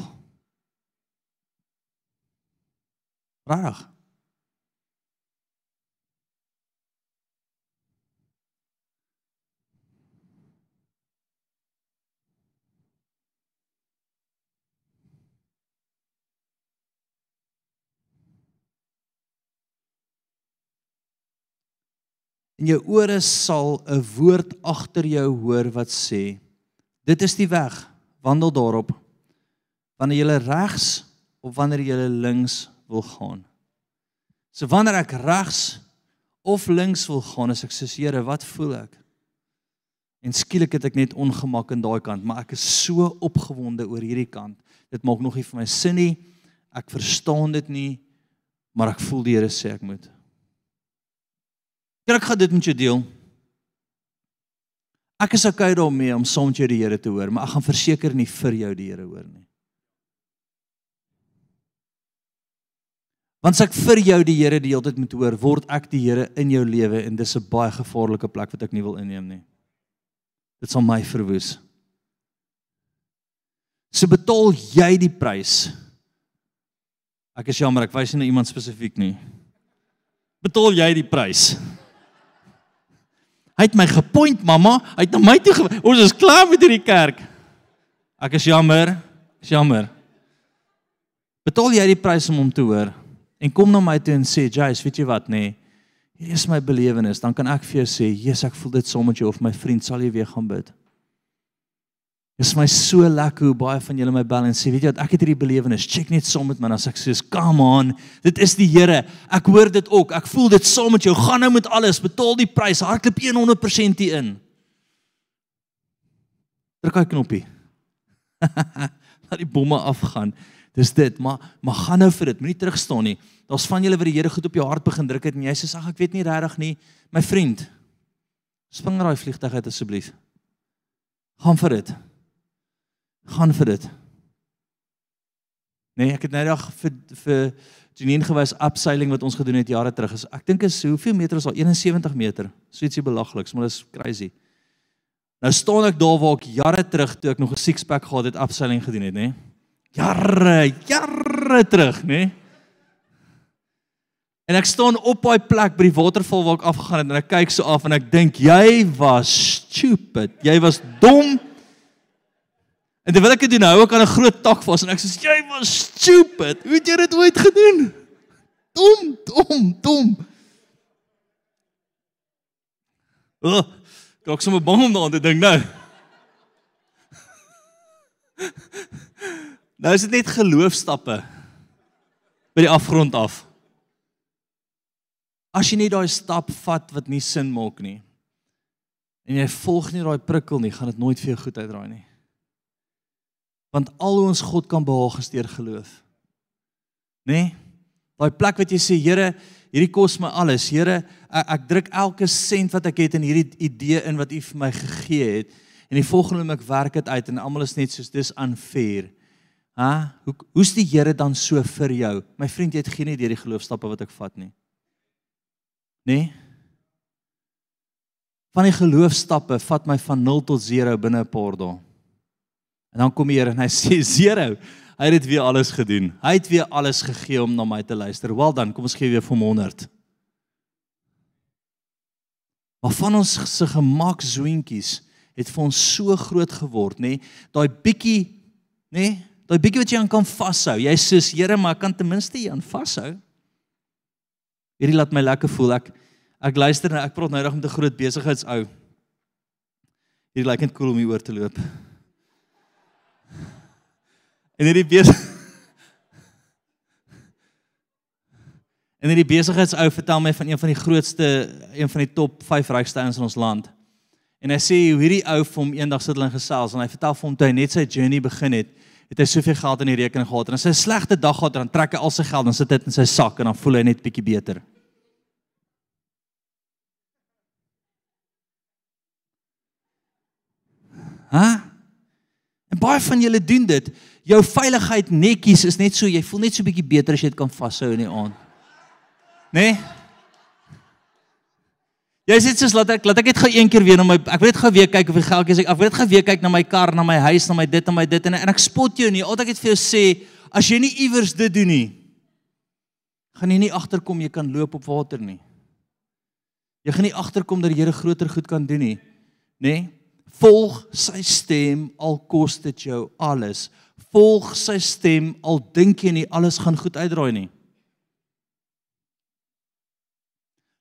Rarig. En jou ore sal 'n woord agter jou hoor wat sê: Dit is die weg, wandel daarop. Wanneer jy regs of wanneer jy links wil gaan. So wanneer ek regs of links wil gaan, as ek sê, Here, wat voel ek? En skielik het ek net ongemak in daai kant, maar ek is so opgewonde oor hierdie kant. Dit maak nog nie vir my sin nie. Ek verstaan dit nie, maar ek voel die Here sê ek moet. Ek gaan dit met jou deel. Ek is okay daarmee om soms jou die Here te hoor, maar ek gaan verseker nie vir jou die Here hoor nie. Want as ek vir jou die Here die hele tyd moet hoor, word ek die Here in jou lewe en dis 'n baie gevaarlike plek wat ek nie wil inneem nie. Dit sal my verwoes. So betaal jy die prys. Ek is jammer, ek wys nie na iemand spesifiek nie. Betaal jy die prys? Hy het my gepoint, mamma. Hy het na my toe Ons is klaar met hierdie kerk. Ek is jammer. Is jammer. Betaal jy die prys om hom te hoor? En kom na my toe en sê, "Jace, weet jy wat, nê? Nee, hier is my belewenis." Dan kan ek vir jou sê, "Jesus, ek voel dit saam met jou of my vriend sal jy weer gaan bid." Dit is my so lekker hoe baie van julle my bel en sê, weet jy wat, ek het hierdie belewenis. Check net saam met my as ek sê, "Come on, dit is die Here. Ek hoor dit ook. Ek voel dit saam met jou. Gaan nou met alles, betaal die prys. Hardloop 100% hier in." Druk daai knoppie. <laughs> Laat die bomme afgaan. Dis dit, maar maar gaan nou vir dit. Moenie terug staan nie. Daar's van julle wat die Here goed op jou hart begin druk het en jy sê, "Ag, ek weet nie regtig nie, my vriend. Spring raai vliegtuig uit asseblief. Gaan vir dit." Gaan vir dit. Nee, ek het nou dag vir vir Janine gewys upseiling wat ons gedoen het jare terug. Is, ek dink is hoeveel meter is al 71 meter. So ietsie belagliks, maar dit is crazy. Nou staan ek daar waar ek jare terug toe ek nog 'n six pack gehad het upseiling gedoen het, nê? Nee? Jare, jare terug, nê? Nee? En ek staan op daai plek by die waterval waar ek afgegaan het en ek kyk so af en ek dink jy was stupid. Jy was dom. En terwyl ek dit doen, hou ek aan 'n groot tak vas en ek sê jy was stupid. Hoe het jy dit ooit gedoen? Dom, dom, dom. O, oh, sou my bang om daaraan te dink nou. <laughs> Nou is dit net geloofstappe by die afgrond af. As jy nie daai stap vat wat nie sin maak nie en jy volg nie daai prikkel nie, gaan dit nooit vir jou goed uitdraai nie want al ons God kan behaag is deur geloof. Né? Nee? Daai plek wat jy sê, Here, hierdie kos my alles. Here, ek, ek druk elke sent wat ek het in hierdie idee in wat U vir my gegee het en die volgende oomblik werk dit uit en almal is net soos dis unfair. Ha? Hoe hoe's die Here dan so vir jou? My vriend, jy het geen idee die geloofstappe wat ek vat nie. Né? Nee? Van die geloofstappe vat my van 0 tot 0 binne 'n paar dae. En dan kom die Here en hy <laughs> sê zero. Hy het dit weer alles gedoen. Hy het weer alles gegee om na my te luister. Wel dan, kom ons gee weer vir hom 100. Maar van ons se gemak zoentjies het vir ons so groot geword, nê? Nee? Daai bietjie, nê? Nee? Daai bietjie wat jy aan kan vashou. Jy sê, Here, maar ek kan ten minste hier aan vashou. Hierdie laat my lekker voel. Ek ek luister nou, ek praat nou reg met 'n groot besigheidsou. Hierdie lyk net cool om hier oor te loop. En hierdie besig En hierdie besigheidsou vertel my van een van die grootste een van die top 5 rykste ouens in ons land. En hy sê hoe hierdie ou vir hom eendag sit hulle in gesels en hy vertel vir hom toe hy net sy journey begin het, het hy soveel geld in die rekening gehad en as hy 'n slegte dag gehad dan trek hy al sy geld en sit dit in sy sak en dan voel hy net bietjie beter. Hæ? En baie van julle doen dit jou veiligheid netjies is net so jy voel net so bietjie beter as jy dit kan vashou in die aand. Né? Nee? Jy sê soos laat ek laat ek net gou een keer weer na my ek wil net gou weer kyk of die geldjies ek, ek wil net gou weer kyk na my kar, na my huis, na my dit en my dit en, en ek spot jou nie. Altyd ek vir jou sê as jy nie iewers dit doen nie, gaan jy nie agterkom jy kan loop op water nie. Jy gaan nie agterkom dat die Here groter goed kan doen nie. Né? Nee? Volg sy stem al kos dit jou alles volg sy stem al dink jy nie alles gaan goed uitdraai nie.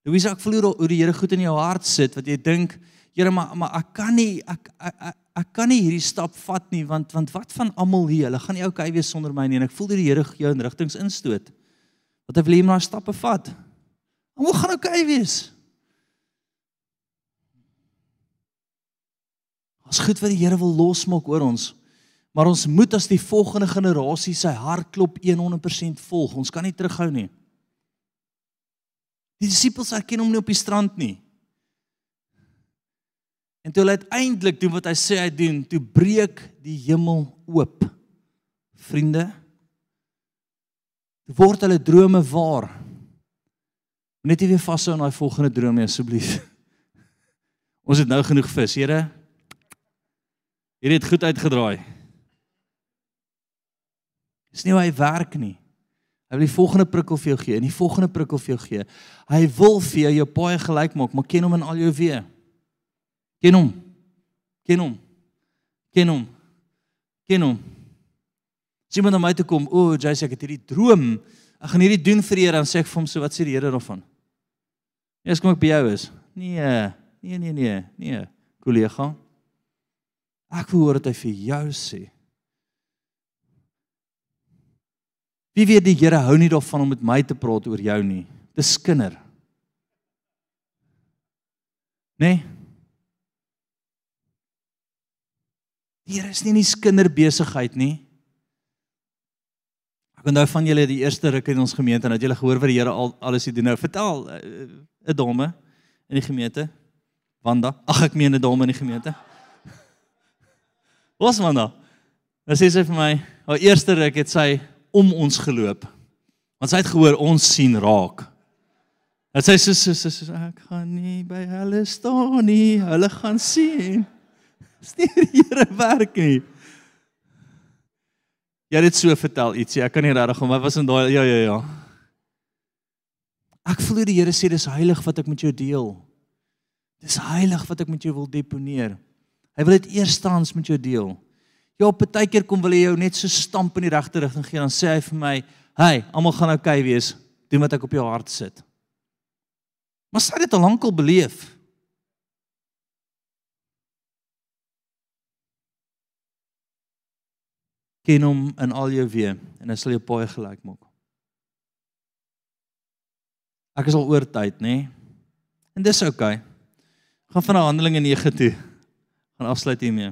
Louise, ek voel hoe die Here goed in jou hart sit wat jy dink, Here, maar maar ek kan nie ek ek, ek ek kan nie hierdie stap vat nie want want wat van almal hier? Hulle gaan nie okay wees sonder my nie en ek voel dat die Here jou in rigtings instoot. Wat hy wil hê jy moet stappe vat. Almal gaan okay wees. Ons goed wat die Here wil losmaak oor ons. Maar ons moet as die volgende generasie sy hartklop 100% volg. Ons kan nie terughou nie. Die disippels herken hom nie op die strand nie. En toe hulle uiteindelik doen wat hy sê hy doen, toe breek die hemel oop. Vriende, word hulle drome waar. Net nie weer vashou aan daai volgende droom nie asseblief. <laughs> Ons het nou genoeg vis, Here. Hierdie het goed uitgedraai. Dis nie hoe hy werk nie. Hy wil die volgende prikkel vir jou gee en die volgende prikkel vir jou gee. Hy wil vir jou jou paai gelyk maak, maar ken hom in al jou weë. Ken hom. Ken hom. Ken hom. Ken hom. As iemand na my toe kom, o, oh, Jace, ek het hierdie droom. Ek gaan hierdie doen vir Here, dan sê ek vir hom so, wat sê die Here daarvan? Ja, as kom ek by jou is. Nee, nee, nee, nee, nee, kollega. Ek wil hoor dit hy vir jou sê. Wie weet die Here hou nie daarvan om met my te praat oor jou nie. Dis kinder. Né? Nee? Here is nie die kinderbesigheid nie. Ek onthou van julle die eerste ruk in ons gemeente en dat julle gehoor wat die Here al alles doen. Nou vertel eh, 'n uh, dame in die gemeente. Wanda, ag ek meen 'n dame in die gemeente. Wat was Wanda? Nou sê sy vir my, haar eerste ruk het sy om ons geloop. Want sy het gehoor ons sien raak. Dat sy sê so, so, so, so ek gaan nie by hulle staan nie. Hulle gaan sien. Dis nie die Here werk nie. Jy het dit so vertel ietsie. Ek kan nie regtig om wat was in daai ja ja ja. Ek voel die Here sê dis heilig wat ek met jou deel. Dis heilig wat ek met jou wil deponeer. Hy wil dit eerstens met jou deel. Ja, partykeer kom wil hy jou net so stamp in die regte rigting gee dan sê hy vir my, "Hey, almal gaan oukei okay wees. Doen wat ek op jou hart sit." Maar sy het dit al lankal beleef. ken hom in al jou weë en hy sal jou paai gelyk maak. Ek is al oor tyd, nê? Nee? En dis oukei. Okay. Gaan van Handelinge 9 toe. Gaan afsluit hiermee.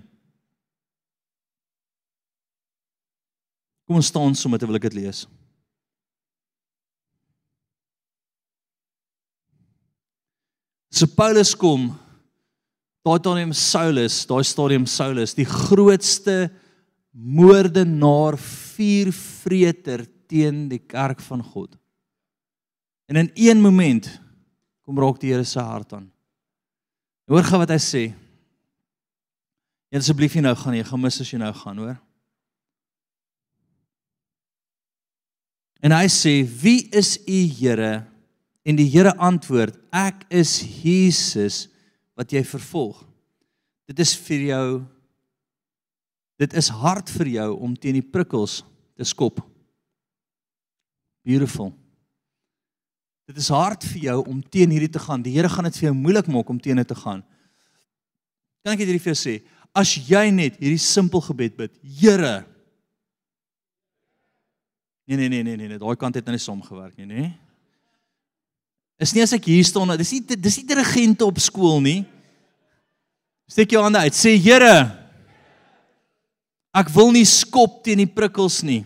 Kom ons staan sommer terwyl ek dit lees. So Paulus kom, daai stadium Saulus, daai stadium Saulus, die grootste moordenaar, vuurvreter teen die kerk van God. En in een moment kom raak die Here se hart aan. Hoor gou wat hy sê. Jy asseblief nie nou gaan jy gaan mis as jy nou gaan, hoor. En hy sê: "Wie is u Here?" En die Here antwoord: "Ek is Jesus wat jy vervolg." Dit is vir jou Dit is hard vir jou om teen die prikkels te skop. Beautiful. Dit is hard vir jou om teen hierdie te gaan. Die Here gaan dit vir jou moeilik maak om teen dit te gaan. Kan ek dit vir jou sê? As jy net hierdie simpel gebed bid, Here. Nee nee nee nee nee, daai kant het nou nie som gewerk nie, nê? Is nie as ek hier staan, dis nie dis nie dirigente op skool nie. Steek jou hande uit. Sê Here, Ek wil nie skop teen die prikkels nie.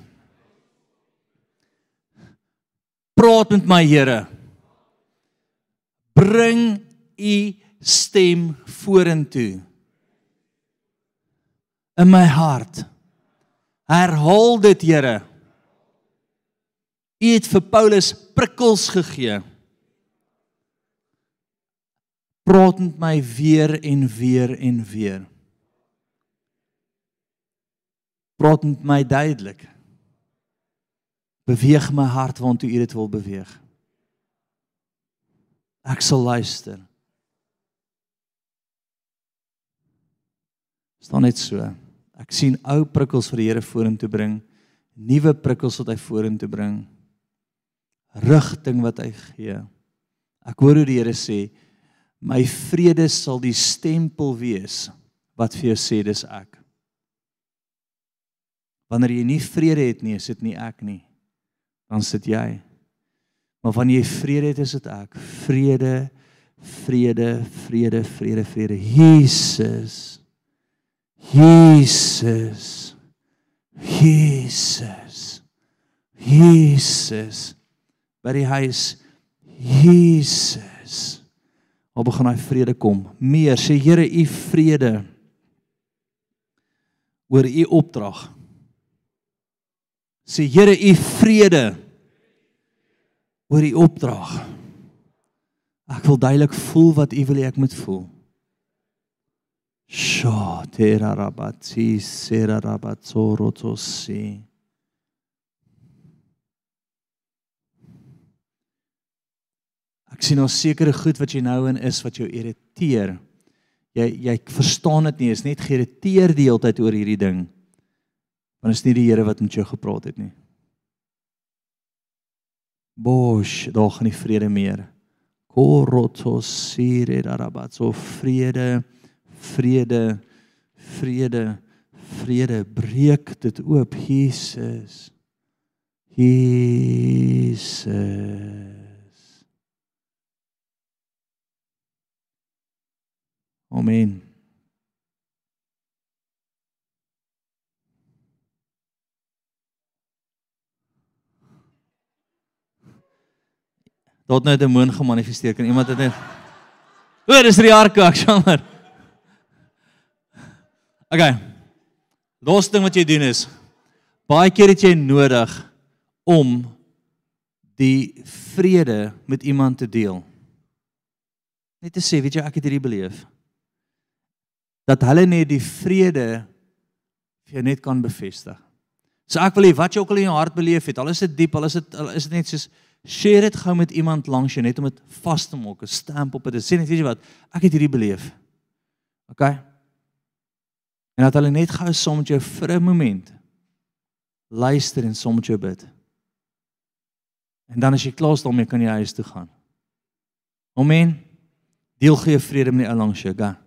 Praat met my Here. Bring u stem vorentoe. In my hart. Herhaal dit, Here. U het vir Paulus prikkels gegee. Praat met my weer en weer en weer. Praat met my duidelik. Beweeg my hart waartoe U dit wil beweeg. Ek sal luister. staan net so. Ek sien ou prikkels vir die Here vorentoe bring, nuwe prikkels wat hy vorentoe bring. Rigting wat hy gee. Ek hoor hoe die Here sê, my vrede sal die stempel wees wat vir jou sê dis ek. Wanneer jy nie vrede het nie, is dit nie ek nie. Dan sit jy. Maar wanneer jy vrede het, is dit ek. Vrede, vrede, vrede, vrede, vrede. Jesus. Jesus. Jesus. Jesus. By die huis Jesus. Waar begin hy vrede kom? Meer sê Here, u vrede oor u opdrag sê Here u vrede oor die opdrag. Ek wil duidelik voel wat u wil hê ek moet voel. Sha tera rabatsi sera Ek sien nou sekere goed wat jy nou in is wat jou irriteer. jy jy verstaan dit nie, is net geïrriteer die hele tyd oor hierdie ding. Want is nie die Here wat met jou gepraat het nie. Bosh, daar gaan nie vrede meer. Korotos sire darabat so vrede, vrede, vrede, vrede breek dit oop Jesus. Jesus. Amen. Het nou 'n demoon gemanifesteer. Kan iemand dit net O, dis die ark, ek jammer. Okay. Laaste ding wat jy doen is baie keer het jy nodig om die vrede met iemand te deel. Net te sê, weet jy, ek het hierdie beleef dat hulle net die vrede vir jou net kan bevestig. So ek wil hê wat jy ook al in jou hart beleef het, al is dit diep, al is dit al is dit net soos share dit gou met iemand langs jou net om dit vas te maak, 'n stamp op dit. Sê net weet jy wat, ek het hierdie beleef. OK? En dat hulle net gou saam met jou vir 'n oomblik luister en saam met jou bid. En dan as jy klaar is daarmee kan jy huis toe gaan. Amen. Deel gee vrede met die ou langs jou, gaan.